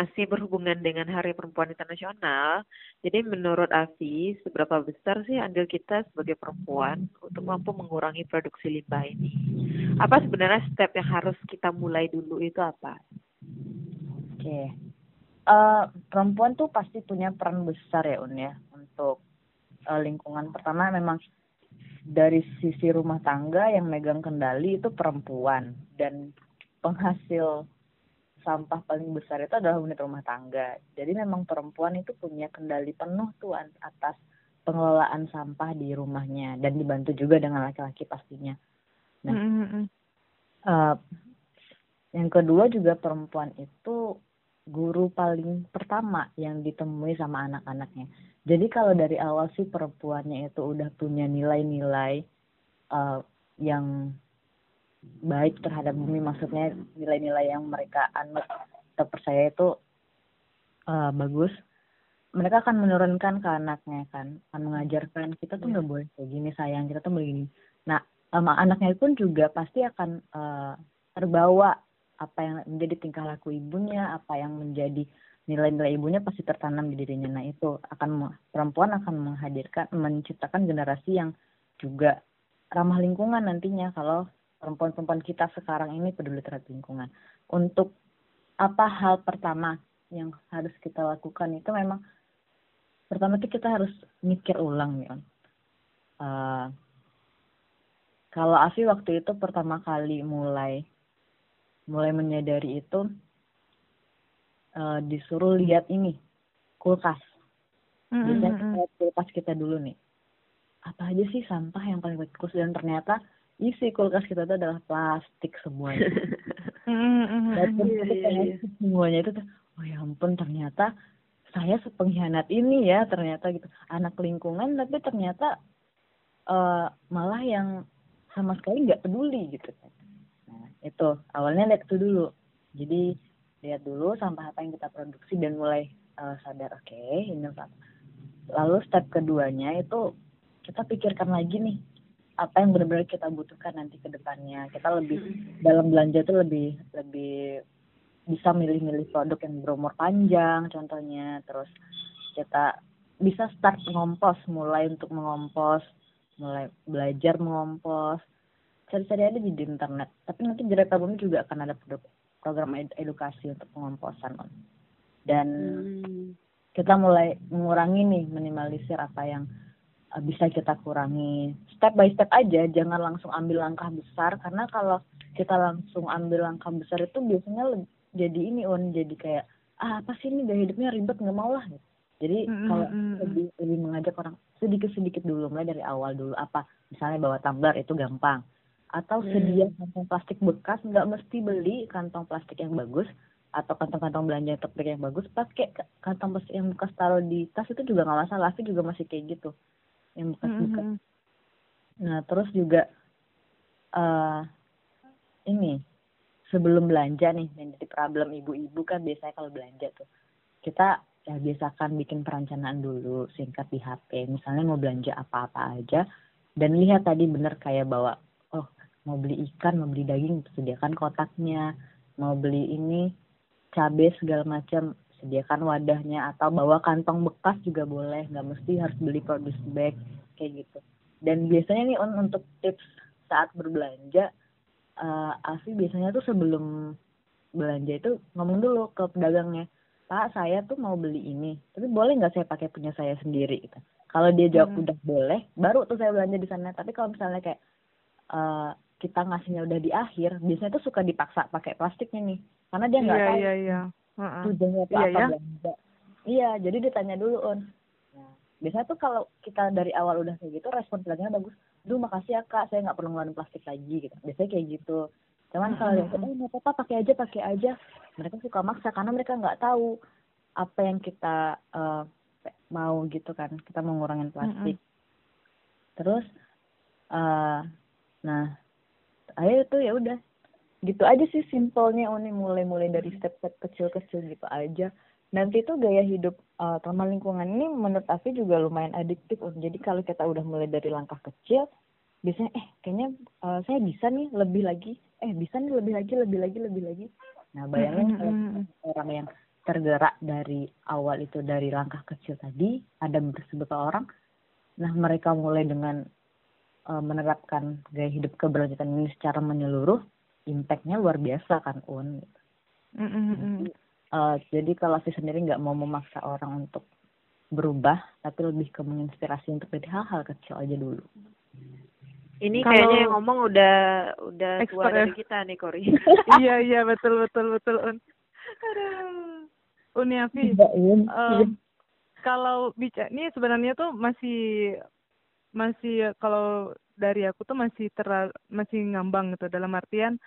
masih berhubungan dengan Hari Perempuan Internasional, jadi menurut Afi, seberapa besar sih andil kita sebagai perempuan untuk mampu mengurangi produksi limbah ini? Apa sebenarnya step yang harus kita mulai dulu itu apa? Oke, uh, perempuan tuh pasti punya peran besar ya Un ya untuk uh, lingkungan. Pertama memang dari sisi rumah tangga yang megang kendali itu perempuan dan penghasil sampah paling besar itu adalah unit rumah tangga. Jadi memang perempuan itu punya kendali penuh tuh atas pengelolaan sampah di rumahnya dan dibantu juga dengan laki-laki pastinya. Nah, mm -hmm. uh, yang kedua juga perempuan itu guru paling pertama yang ditemui sama anak-anaknya. Jadi kalau dari awal sih perempuannya itu udah punya nilai-nilai uh, yang baik terhadap bumi maksudnya nilai-nilai yang mereka anut atau percaya itu uh, bagus. Mereka akan menurunkan ke anaknya kan akan mengajarkan kita tuh nggak yeah. boleh kayak gini sayang kita tuh begini. Nah sama anaknya pun juga pasti akan uh, terbawa apa yang menjadi tingkah laku ibunya apa yang menjadi nilai-nilai ibunya pasti tertanam di dirinya. Nah itu akan perempuan akan menghadirkan menciptakan generasi yang juga ramah lingkungan nantinya kalau perempuan-perempuan kita sekarang ini peduli terhadap lingkungan. Untuk apa hal pertama yang harus kita lakukan itu memang pertama itu kita harus mikir ulang ya. Uh, kalau Afi waktu itu pertama kali mulai mulai menyadari itu uh, disuruh lihat ini kulkas. Mm-hmm. Biasanya kita kulkas kita dulu nih. Apa aja sih sampah yang paling bagus dan ternyata isi kulkas kita itu adalah plastik semuanya. Dan iya, iya, iya. semuanya itu oh ya ampun ternyata saya sepengkhianat ini ya ternyata gitu. Anak lingkungan tapi ternyata uh, malah yang sama sekali nggak peduli gitu nah itu awalnya lihat itu dulu. Jadi lihat dulu sampah apa yang kita produksi dan mulai uh, sadar oke okay, ini lalu step keduanya itu kita pikirkan lagi nih apa yang benar-benar kita butuhkan nanti ke depannya kita lebih hmm. dalam belanja itu lebih lebih bisa milih-milih produk yang berumur panjang contohnya terus kita bisa start mengompos mulai untuk mengompos mulai belajar mengompos cari-cari aja di internet tapi nanti di Bumi juga akan ada produk, program ed edukasi untuk pengomposan dan hmm. kita mulai mengurangi nih minimalisir apa yang bisa kita kurangi step by step aja jangan langsung ambil langkah besar karena kalau kita langsung ambil langkah besar itu biasanya jadi ini on jadi kayak ah apa sih ini gaya hidupnya ribet nggak mau lah gitu. jadi mm-hmm. kalau lebih lebih mengajak orang sedikit sedikit dulu mulai dari awal dulu apa misalnya bawa tumbler itu gampang atau mm. sedia kantong plastik bekas nggak mesti beli kantong plastik yang bagus atau kantong-kantong belanja topik yang bagus pakai kantong plastik yang bekas taruh di tas itu juga nggak masalah sih juga masih kayak gitu yang bekas-bekas. Mm -hmm. Nah terus juga uh, ini sebelum belanja nih yang jadi problem ibu-ibu kan biasanya kalau belanja tuh. Kita ya biasakan bikin perencanaan dulu singkat di HP misalnya mau belanja apa-apa aja. Dan lihat tadi bener kayak bawa oh mau beli ikan mau beli daging sediakan kotaknya. Mau beli ini cabai segala macam sediakan wadahnya atau bawa kantong bekas juga boleh. Nggak mesti harus beli produce bag kayak gitu. Dan biasanya nih on untuk tips saat berbelanja uh, Afi biasanya tuh sebelum belanja itu ngomong dulu ke pedagangnya Pak saya tuh mau beli ini tapi boleh nggak saya pakai punya saya sendiri? Gitu. Kalau dia jawab hmm. udah boleh baru tuh saya belanja di sana. Tapi kalau misalnya kayak uh, kita ngasihnya udah di akhir biasanya tuh suka dipaksa pakai plastiknya nih karena dia nggak yeah, tahu yeah, yeah tujuannya itu iya, apa? ya? belanja. Iya jadi ditanya dulu on nah, biasanya tuh kalau kita dari awal udah kayak gitu respon pelanggannya bagus. Duh makasih ya kak saya nggak perlu ngeluarin plastik lagi gitu. Biasanya kayak gitu. Cuman kalau yang oh nggak apa-apa pakai aja pakai aja mereka suka maksa karena mereka nggak tahu apa yang kita uh, mau gitu kan kita mau ngurangin plastik. Uh terus uh, nah ayo tuh ya udah gitu aja sih simpelnya Uni mulai-mulai dari step-step kecil-kecil gitu aja. Nanti tuh gaya hidup uh, ramah lingkungan ini menurut Afi juga lumayan adiktif jadi kalau kita udah mulai dari langkah kecil biasanya eh kayaknya uh, saya bisa nih lebih lagi. Eh bisa nih lebih lagi lebih lagi lebih lagi. Nah bayangin mm -hmm. orang yang tergerak dari awal itu dari langkah kecil tadi ada beberapa orang nah mereka mulai dengan uh, menerapkan gaya hidup keberlanjutan ini secara menyeluruh impactnya luar biasa kan un? Mm -hmm. uh, jadi kalau saya sendiri nggak mau memaksa orang untuk berubah tapi lebih ke menginspirasi untuk dari hal-hal kecil aja dulu. Ini Kalau, kayaknya yang ngomong udah udah tua dari kita nih Kori. Iya iya betul betul betul un. Aduh. Uniafi um, kalau bicara ini sebenarnya tuh masih masih kalau dari aku tuh masih terlalu masih ngambang gitu. Dalam artian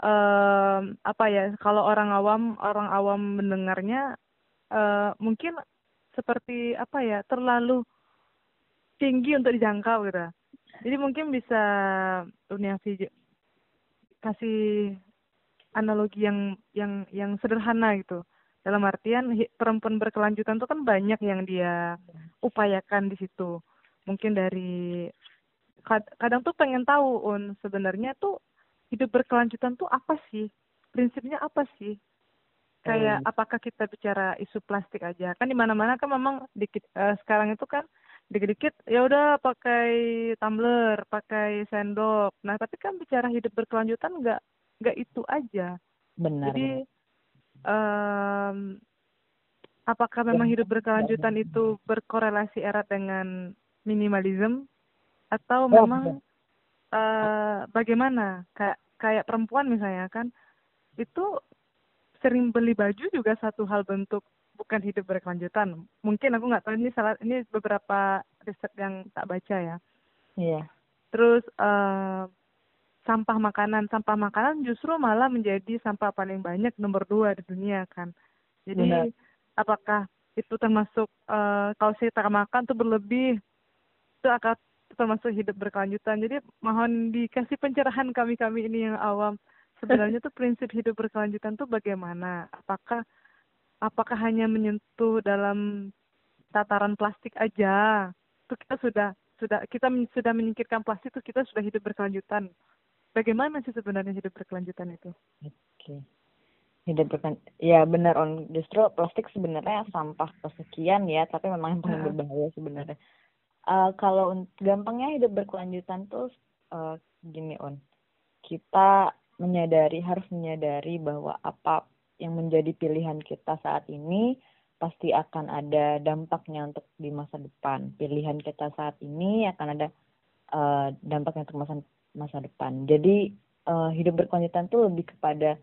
um, apa ya kalau orang awam orang awam mendengarnya uh, mungkin seperti apa ya terlalu tinggi untuk dijangkau gitu. Jadi mungkin bisa Uniafi kasih analogi yang yang yang sederhana gitu. Dalam artian perempuan berkelanjutan itu kan banyak yang dia upayakan di situ mungkin dari kadang tuh pengen tahu un sebenarnya tuh hidup berkelanjutan tuh apa sih? Prinsipnya apa sih? Kayak hmm. apakah kita bicara isu plastik aja? Kan di mana mana kan memang dikit uh, sekarang itu kan dikit-dikit ya udah pakai tumbler pakai sendok. Nah tapi kan bicara hidup berkelanjutan nggak nggak itu aja. Benar jadi um, apakah memang hidup berkelanjutan itu berkorelasi erat dengan minimalism atau memang uh, bagaimana kayak kayak perempuan misalnya kan itu sering beli baju juga satu hal bentuk bukan hidup berkelanjutan. Mungkin aku nggak tahu ini salah ini beberapa riset yang tak baca ya. Iya. Terus uh, sampah makanan, sampah makanan justru malah menjadi sampah paling banyak nomor dua di dunia kan. Jadi Benar. apakah itu termasuk uh, kalau kita makan tuh berlebih itu akan termasuk hidup berkelanjutan. Jadi mohon dikasih pencerahan kami kami ini yang awam sebenarnya tuh prinsip hidup berkelanjutan tuh bagaimana? Apakah apakah hanya menyentuh dalam tataran plastik aja? Itu kita sudah sudah kita sudah menyingkirkan plastik itu kita sudah hidup berkelanjutan. Bagaimana sih sebenarnya hidup berkelanjutan itu? Oke. Okay. Hidup berkelanjutan. Ya benar on justru plastik sebenarnya sampah kesekian ya, tapi memang yang paling berbahaya sebenarnya. Uh, kalau gampangnya hidup berkelanjutan tuh uh, gini on, kita menyadari harus menyadari bahwa apa yang menjadi pilihan kita saat ini pasti akan ada dampaknya untuk di masa depan. Pilihan kita saat ini akan ada uh, dampaknya untuk masa masa depan. Jadi uh, hidup berkelanjutan itu lebih kepada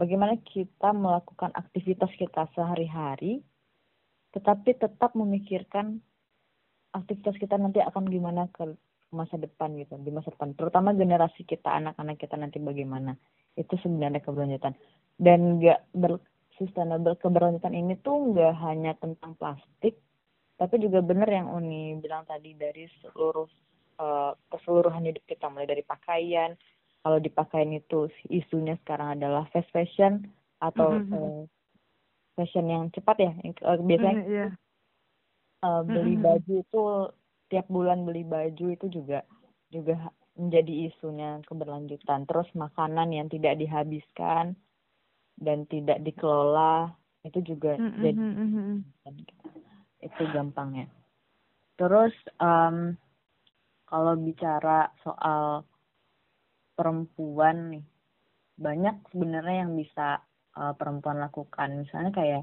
bagaimana kita melakukan aktivitas kita sehari-hari, tetapi tetap memikirkan aktivitas kita nanti akan gimana ke masa depan gitu di masa depan terutama generasi kita anak-anak kita nanti bagaimana itu sebenarnya keberlanjutan dan nggak ber sustainable keberlanjutan ini tuh nggak hanya tentang plastik tapi juga benar yang Uni bilang tadi dari seluruh uh, keseluruhan hidup kita mulai dari pakaian kalau di pakaian itu isunya sekarang adalah fast fashion atau mm -hmm. uh, fashion yang cepat ya yang, uh, biasanya mm -hmm, yeah. Uh, beli mm -hmm. baju itu tiap bulan beli baju itu juga juga menjadi isunya keberlanjutan. Terus makanan yang tidak dihabiskan dan tidak dikelola itu juga mm -hmm. jadi mm -hmm. itu gampangnya. Terus um, kalau bicara soal perempuan nih banyak sebenarnya yang bisa uh, perempuan lakukan. Misalnya kayak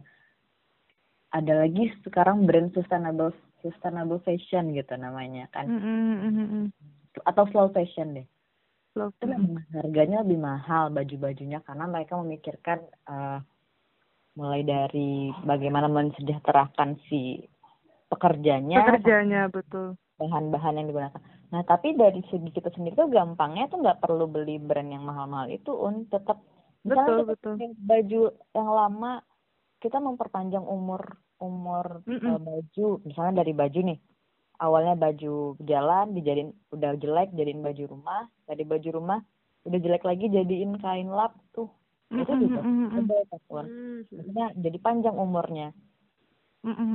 ada lagi sekarang brand sustainable sustainable fashion gitu namanya kan. Mm -hmm. atau slow fashion deh. Slow itu memang harganya lebih mahal baju-bajunya karena mereka memikirkan uh, mulai dari bagaimana mensejahterakan si pekerjanya pekerjanya betul. bahan-bahan yang digunakan. Nah tapi dari segi kita sendiri tuh gampangnya tuh nggak perlu beli brand yang mahal-mahal itu un tetap betul betul. baju yang lama kita memperpanjang umur umur mm -mm. Uh, baju misalnya dari baju nih. Awalnya baju jalan dijadiin udah jelek jadiin baju rumah. Dari baju rumah udah jelek lagi jadiin kain lap tuh. Mm itu juga ada mm maksudnya jadi panjang umurnya.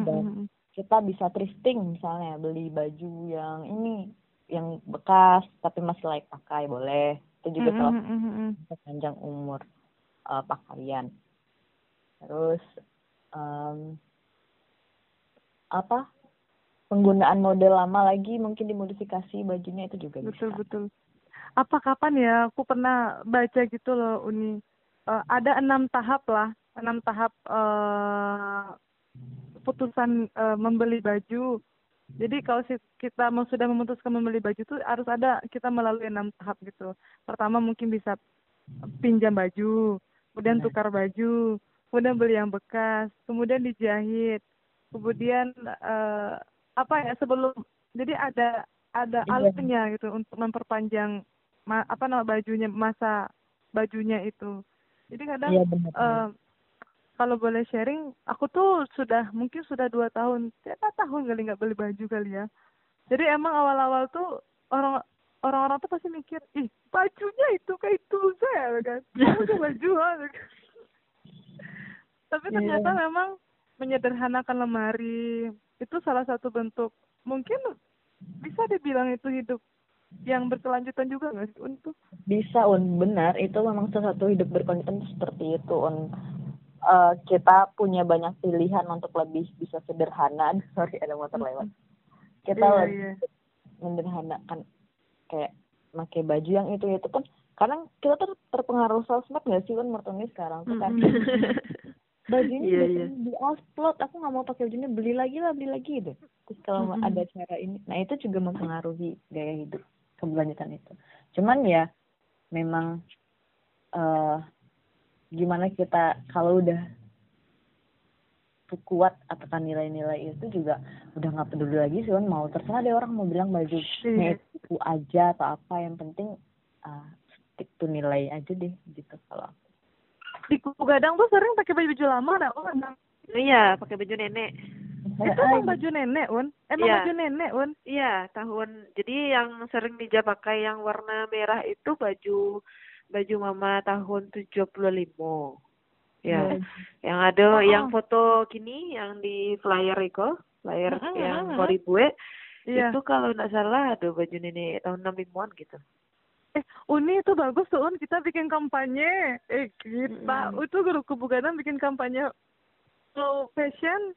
Dan kita bisa thrifting misalnya beli baju yang ini yang bekas tapi masih layak pakai boleh. Itu juga salah panjang umur uh, pakaian. Terus um, apa penggunaan model lama lagi mungkin dimodifikasi bajunya itu juga betul bisa. betul apa kapan ya aku pernah baca gitu loh Uni. Uh, ada enam tahap lah enam tahap uh, putusan uh, membeli baju. Jadi kalau kita mau sudah memutuskan membeli baju itu harus ada kita melalui enam tahap gitu. Pertama mungkin bisa pinjam baju kemudian iya. tukar baju kemudian beli yang bekas kemudian dijahit kemudian uh, apa ya sebelum jadi ada ada iya. alatnya gitu untuk memperpanjang ma, apa nama bajunya masa bajunya itu jadi kadang iya, uh, kalau boleh sharing aku tuh sudah mungkin sudah dua tahun tiga tahun kali nggak beli baju kali ya jadi emang awal-awal tuh orang orang-orang tuh pasti mikir ih bajunya itu kayak itu saya kan baju tapi iya. ternyata yeah. memang menyederhanakan lemari. Itu salah satu bentuk. Mungkin bisa dibilang itu hidup yang berkelanjutan juga nggak sih untuk bisa un. Benar itu memang salah satu hidup berkelanjutan seperti itu un. Uh, kita punya banyak pilihan untuk lebih bisa sederhana. Sorry ada motor lewat. Kita yeah, lebih yeah. menyederhanakan kayak pakai baju yang itu itu kan kadang kita tuh terpengaruh sosmed nggak sih kan mertuni sekarang tuh kan bajunya yeah, yeah. di upload aku nggak mau pakai bajunya beli lagi lah beli lagi deh terus kalau mm -hmm. ada cara ini. Nah itu juga mempengaruhi gaya hidup keberlanjutan itu. Cuman ya memang uh, gimana kita kalau udah kuat atakan nilai-nilai itu juga udah nggak peduli lagi sih kan mau terserah deh orang mau bilang baju yeah. itu aja atau apa. Yang penting uh, stick to nilai aja deh gitu kalau di kuku gadang tuh sering pakai baju baju lama nah oh iya pakai baju nenek. Itu emang baju nenek un emang ya. baju nenek un iya tahun jadi yang sering dija pakai yang warna merah itu baju baju mama tahun tujuh puluh lima. Ya hmm. yang ada oh. yang foto kini yang di flyer itu flyer hmm, yang koribue yeah. itu kalau nggak salah ada baju nenek tahun enam an gitu eh Uni itu bagus tuh Un kita bikin kampanye eh kita hmm. itu guru kebugaran bikin kampanye slow fashion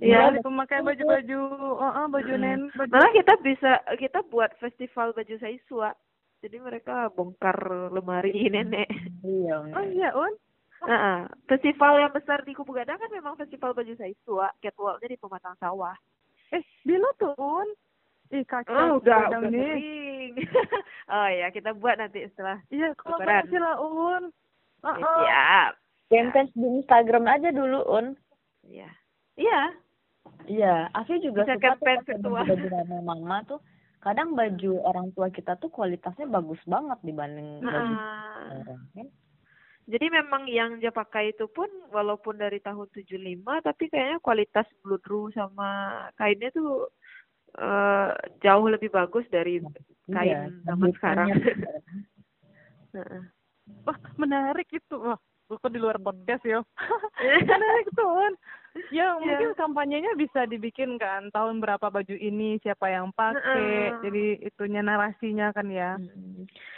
Iya, ya, pemakai baju-baju, oh, oh baju hmm. nen. Baju... Malah kita bisa kita buat festival baju saiswa. Jadi mereka bongkar lemari nenek. Iya. Oh iya, Un. Nah, festival yang besar di Kubu Gadang kan memang festival baju saiswa, catwalknya di pematang sawah. Eh, bilo tuh, Un. Ih, kaki oh, udah, udah nih. oh ya, kita buat nanti setelah Iya, kalau sih lah, Un. Uh -oh. Siap. Campaign di Instagram aja dulu, Un. Iya. Iya. Iya, Afi juga Bisa suka campaign ketua. baju baju mama tuh kadang baju orang tua kita tuh kualitasnya bagus banget dibanding nah. baju orang kan. Jadi memang yang dia pakai itu pun walaupun dari tahun 75 tapi kayaknya kualitas bludru sama kainnya tuh uh, jauh lebih bagus dari iya, kain iya, zaman sekarang. Wah menarik itu, wah bukan di luar podcast ya. menarik tuh kan. Ya mungkin yeah. kampanyenya bisa dibikin kan tahun berapa baju ini siapa yang pakai, uh, jadi itunya narasinya kan ya.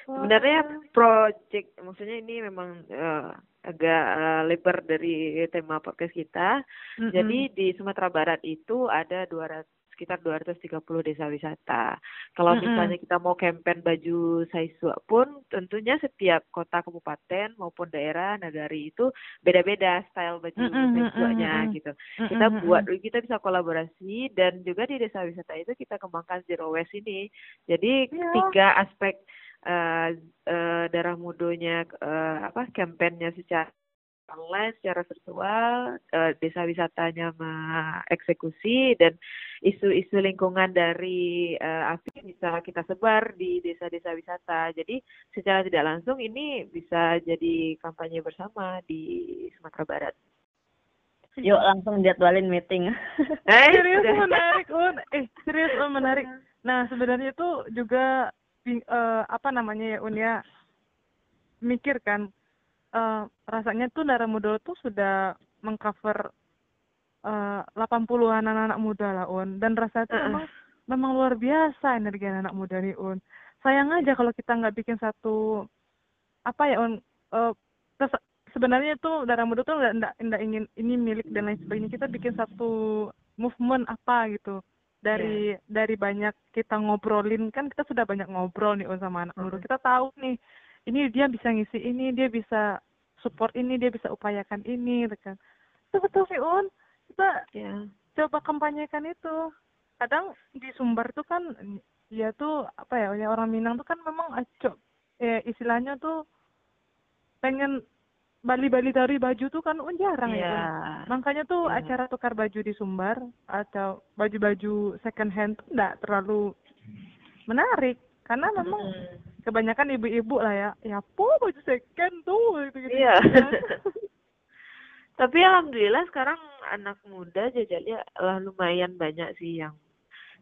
Sebenarnya project maksudnya ini memang uh, agak uh, lebar dari tema podcast kita. Mm -hmm. Jadi di Sumatera Barat itu ada 200 sekitar 230 desa wisata. Kalau mm -hmm. misalnya kita mau campaign baju Saiswa pun tentunya setiap kota kabupaten maupun daerah nagari itu beda-beda style baju mm -hmm. Saiswanya mm -hmm. gitu. Kita mm -hmm. buat kita bisa kolaborasi dan juga di desa wisata itu kita kembangkan zero waste ini. Jadi yeah. tiga aspek uh, uh, darah mudonya uh, apa kampanyenya secara online secara virtual, uh, desa wisatanya mengeksekusi dan isu-isu lingkungan dari uh, AFI bisa kita sebar di desa-desa wisata. Jadi secara tidak langsung ini bisa jadi kampanye bersama di Sumatera Barat. Yuk langsung jadwalin meeting. Eh, serius menarik, Un. Eh, serius Un menarik. Nah, sebenarnya itu juga uh, apa namanya ya, Un ya? Mikir kan uh, rasanya tuh darah muda tuh sudah mengcover uh, 80-an anak-anak muda lah Un. Dan rasanya tuh uh. memang memang luar biasa energi anak, -anak muda nih Un. Sayang aja kalau kita nggak bikin satu apa ya Un uh, sebenarnya tuh darah muda tuh nggak nggak ingin ini milik dan lain sebagainya. Kita bikin satu movement apa gitu. Dari yeah. dari banyak kita ngobrolin kan kita sudah banyak ngobrol nih sama anak muda. Kita tahu nih ini dia bisa ngisi ini dia bisa support ini dia bisa upayakan ini gitu kan itu betul sih un kita yeah. coba kampanyekan itu kadang di Sumbar tuh kan ya tuh apa ya, ya orang Minang tuh kan memang acok eh, istilahnya tuh pengen Bali-Bali dari baju tuh kan oh, jarang yeah. ya. Kan? Makanya tuh yeah. acara tukar baju di Sumbar atau baju-baju second hand tuh enggak terlalu menarik karena memang. Kebanyakan ibu-ibu lah ya. Ya po baju second tuh gitu gitu. Iya. Tapi alhamdulillah sekarang anak muda jajalnya lah lumayan banyak sih yang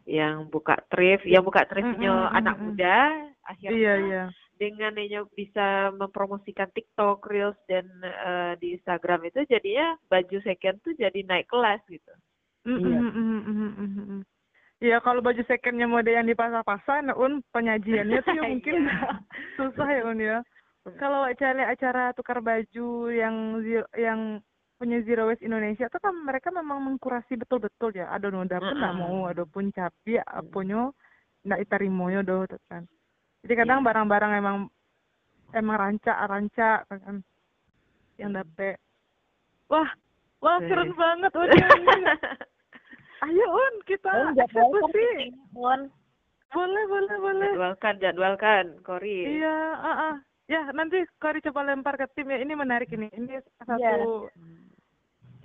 yang buka thrift, yang buka thriftnya mm -hmm. anak muda akhirnya iya, iya dengan hanya bisa mempromosikan TikTok, Reels dan uh, di Instagram itu jadinya baju second tuh jadi naik kelas gitu. Iya. Iya kalau baju secondnya mode yang di pasar-pasar, nah un penyajiannya tuh ya mungkin iya. susah ya un ya. Kalau acara acara tukar baju yang yang punya Zero Waste Indonesia tuh kan mereka memang mengkurasi betul-betul ya. Ada noda pun nggak mau, ada pun capi, apunyo nggak itarimoyo do kan jadi kadang iya. barang-barang emang emang rancak rancak kan yang dapet wah wah keren banget un ayo un kita eksekusi. un. Boleh boleh boleh. Jadwalkan jadwalkan Kori. Iya ah uh, uh. ya nanti Kori coba lempar ke tim ya. Ini menarik ini. Ini satu yeah.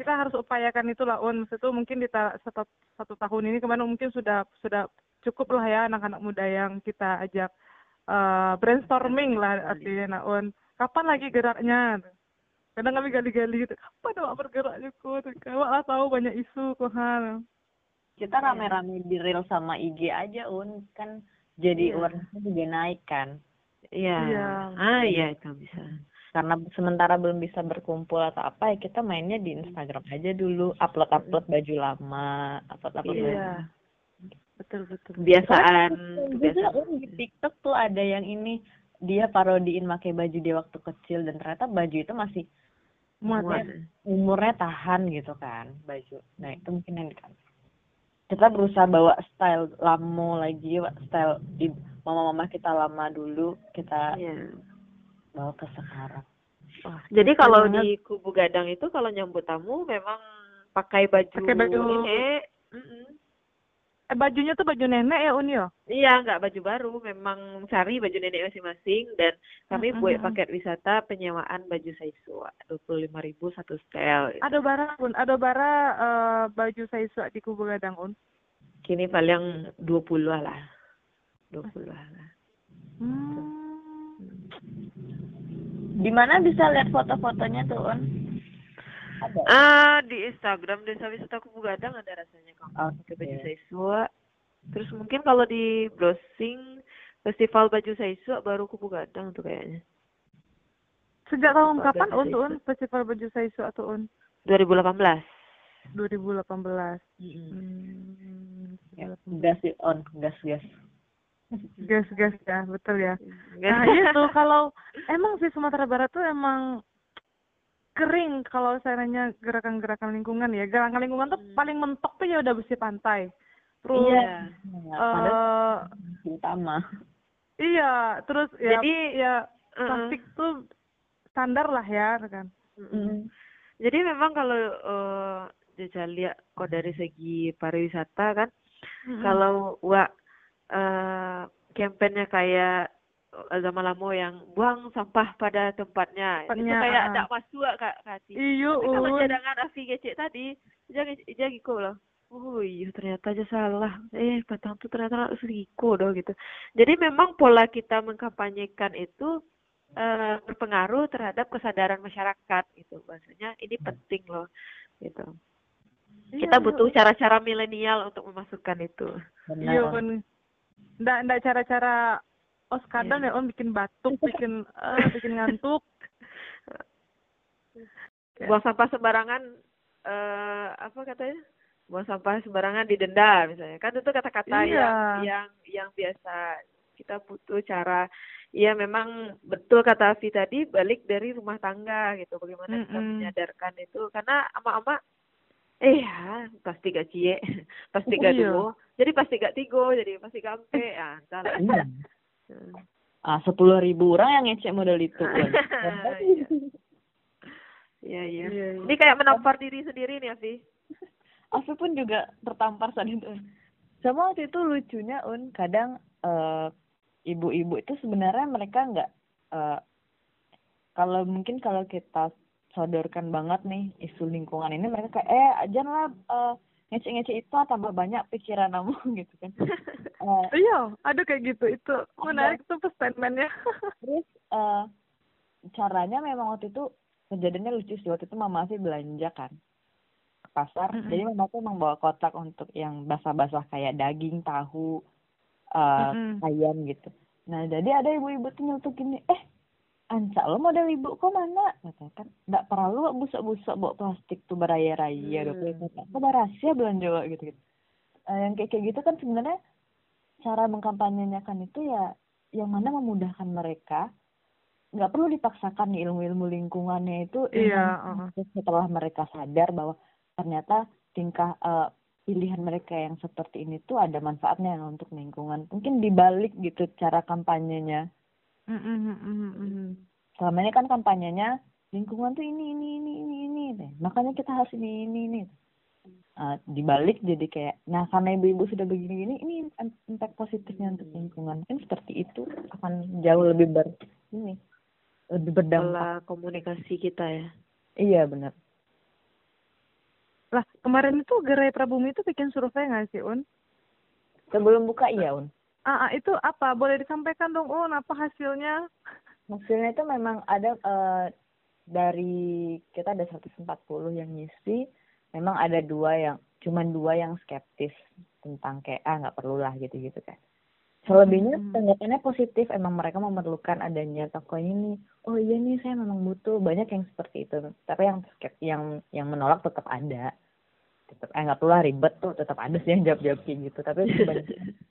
kita harus upayakan itulah un. Itu mungkin di satu satu tahun ini kemarin mungkin sudah sudah cukup lah ya anak-anak muda yang kita ajak uh, brainstorming lah artinya naon kapan lagi geraknya? Kadang kami gali-gali gitu. Kapan dong bergeraknya kok kalau tahu banyak isu kok hal kita rame-rame di reel sama IG aja un. Kan jadi yeah. awarenessnya juga naik kan? Iya. Yeah. ah iya itu bisa. Karena sementara belum bisa berkumpul atau apa ya kita mainnya di Instagram aja dulu. Upload upload baju lama upload upload yeah betul betul. Kebiasaan kebiasaan. Di TikTok tuh ada yang ini dia parodiin pakai baju dia waktu kecil dan ternyata baju itu masih umurnya, umurnya tahan gitu kan baju. Nah itu mungkin yang kan kita berusaha bawa style lamo lagi style di mama-mama kita lama dulu kita yeah. bawa ke sekarang. Wah, jadi kalau di kubu gadang itu kalau nyambut tamu memang pakai baju, pakai baju. ini, mm -mm Eh, bajunya tuh baju nenek ya Uni ya? Iya, nggak baju baru, memang cari baju nenek masing-masing dan kami mm -hmm. buat paket wisata penyewaan baju saisua dua puluh lima ribu satu setel. Gitu. Ada bara pun, ada bara uh, baju saisua di Kubu Gadang Un. Kini paling dua puluh lah, dua puluh lah. Hmm. Di mana bisa lihat foto-fotonya tuh Un? Ada. Uh, di Instagram Desa Wisata Kubu Gadang ada rasanya kang. Okay. baju Saiswa. Terus mungkin kalau di browsing Festival Baju Saiswa baru Kubu Gadang tuh kayaknya. Sejak tahun Festival kapan Un Un Festival Baju Saiswa tuh Un? 2018. 2018. Mm-hmm. Hmm, ya, gas on, gas gas. Gas gas ya, betul ya. Nah itu kalau emang sih Sumatera Barat tuh emang kering kalau nanya gerakan-gerakan lingkungan ya. Gerakan lingkungan tuh hmm. paling mentok tuh ya udah bersih pantai. Terus iya. uh, utama. iya terus ya jadi ya uh, plastik tuh standar lah ya kan. Uh, jadi memang kalau uh, lihat kok dari segi pariwisata kan uh, kalau wa uh, kampanye kayak agama lama yang buang sampah pada tempatnya. tempatnya itu kayak tidak uh. masuk kak kati. Iyo. Kalau cadangan afi gecek tadi, jangan jangan kok lah. Oh iya ternyata aja salah. Eh patang tuh ternyata seriko doh gitu. Jadi memang pola kita mengkampanyekan itu uh, berpengaruh terhadap kesadaran masyarakat gitu. Maksudnya ini penting loh gitu. Iya, kita butuh cara-cara milenial untuk memasukkan itu. Iya pun. Nggak, nggak cara-cara oh sekadang yeah. ya om bikin batuk bikin uh, bikin ngantuk. Buang sampah sembarangan uh, apa katanya? Buang sampah sembarangan didenda misalnya. Kan itu kata-kata yeah. yang yang yang biasa kita butuh cara. Iya memang betul kata Afi tadi balik dari rumah tangga gitu. Bagaimana mm -mm. kita menyadarkan itu. Karena ama-ama eh ya pasti gak cie pasti gak iya. duo. Jadi pasti gak tigo jadi pasti gampe ya salah iya. ah sepuluh ribu orang yang ngecek model itu Iya, iya. iya. Ini kayak menampar diri sendiri nih, Afi. Afi pun juga tertampar saat itu. Sama waktu itu lucunya, Un, kadang uh, ibu-ibu itu sebenarnya mereka nggak uh, kalau mungkin kalau kita sodorkan banget nih isu lingkungan ini mereka kayak eh aja lah uh, ngece-ngece itu tambah banyak pikiran kamu gitu kan. Uh, iya ada kayak gitu. Itu menarik tuh statementnya. Terus uh, caranya memang waktu itu kejadiannya lucu sih. Waktu itu mama sih belanja kan ke pasar. Mm -hmm. jadi mama tuh emang bawa kotak untuk yang basah-basah kayak daging tahu uh, mm -hmm. ayam gitu. Nah jadi ada ibu-ibu tuh nyeletuk gini eh anca lo model ibu kok mana kata kan nggak perlu busuk-busuk bawa plastik tuh beraya-raya hmm. gitu kok rahasia belanja gitu gitu uh, yang kayak kayak gitu kan sebenarnya cara mengkampanyekan itu ya yang mana memudahkan mereka nggak perlu dipaksakan nih ilmu-ilmu lingkungannya itu iya, uh. setelah mereka sadar bahwa ternyata tingkah uh, pilihan mereka yang seperti ini tuh ada manfaatnya untuk lingkungan. Mungkin dibalik gitu cara kampanyenya. Mm -hmm. Selama ini kan kampanyenya lingkungan tuh ini ini ini ini ini. Makanya kita harus ini ini ini. Uh, dibalik jadi kayak nah karena ibu-ibu sudah begini-gini ini impact positifnya untuk lingkungan kan seperti itu akan jauh lebih ber ini lebih berdampak komunikasi kita ya iya benar lah, kemarin itu Gerai Prabumi itu bikin survei nggak sih, Un? Sebelum buka iya, Un. Ah, ah, itu apa? Boleh disampaikan dong, Un, apa hasilnya? Hasilnya itu memang ada uh, dari kita ada 140 yang ngisi, memang ada dua yang cuman dua yang skeptis tentang kayak ah nggak perlu lah gitu-gitu kan. Selebihnya hmm. tanggapannya positif, emang mereka memerlukan adanya toko ini. Oh iya nih saya memang butuh banyak yang seperti itu. Tapi yang yang yang menolak tetap ada tetap eh nggak perlu ribet tuh tetap ada sih yang jawab jawab kayak gitu tapi